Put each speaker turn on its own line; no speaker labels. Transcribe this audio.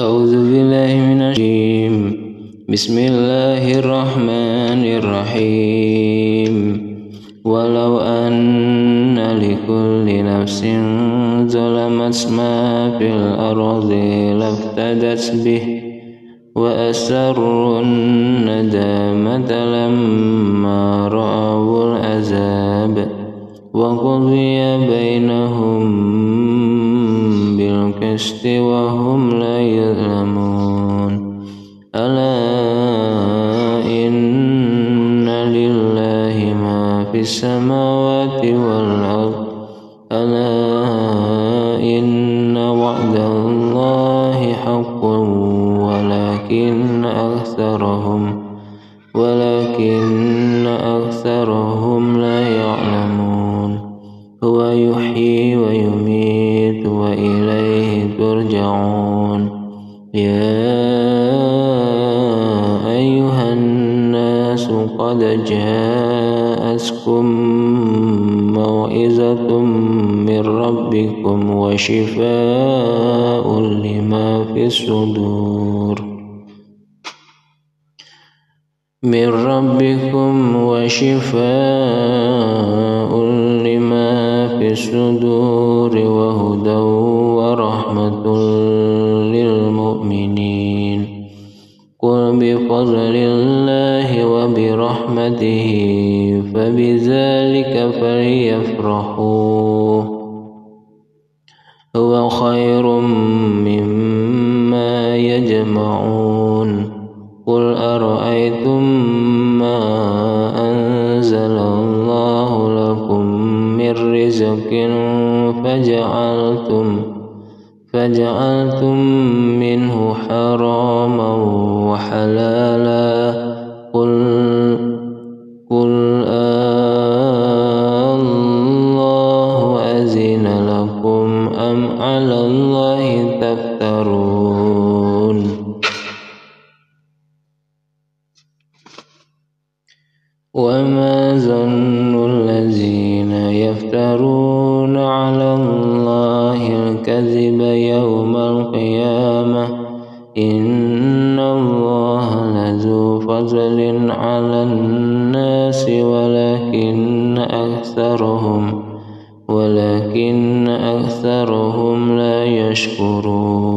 أعوذ بالله من الشيم بسم الله الرحمن الرحيم. ولو أن لكل نفس ظلمت ما في الأرض لافتدت به وأسروا الندامة لما رأوا العذاب وقضي بينهم بالقسط وهم لا السماوات والأرض. ألا إن وعد الله حق ولكن أكثرهم ولكن أكثرهم لا يعلمون. هو يحيي ويميت وإليه ترجعون. يا أيها الناس قد جاءتكم موعظة من ربكم وشفاء لما في الصدور من ربكم وشفاء لما في الصدور بفضل الله وبرحمته فبذلك فليفرحوا. هو خير مما يجمعون. قل أرأيتم ما أنزل الله لكم من رزق فجعلتم فجعلتم وحلالا قل قل الله أذن لكم أم على الله تفترون؟ وما ظن الذين يفترون على الله الكذب يوم القيامة إن الله فضل على الناس ولكن أكثرهم ولكن أكثرهم لا يشكرون.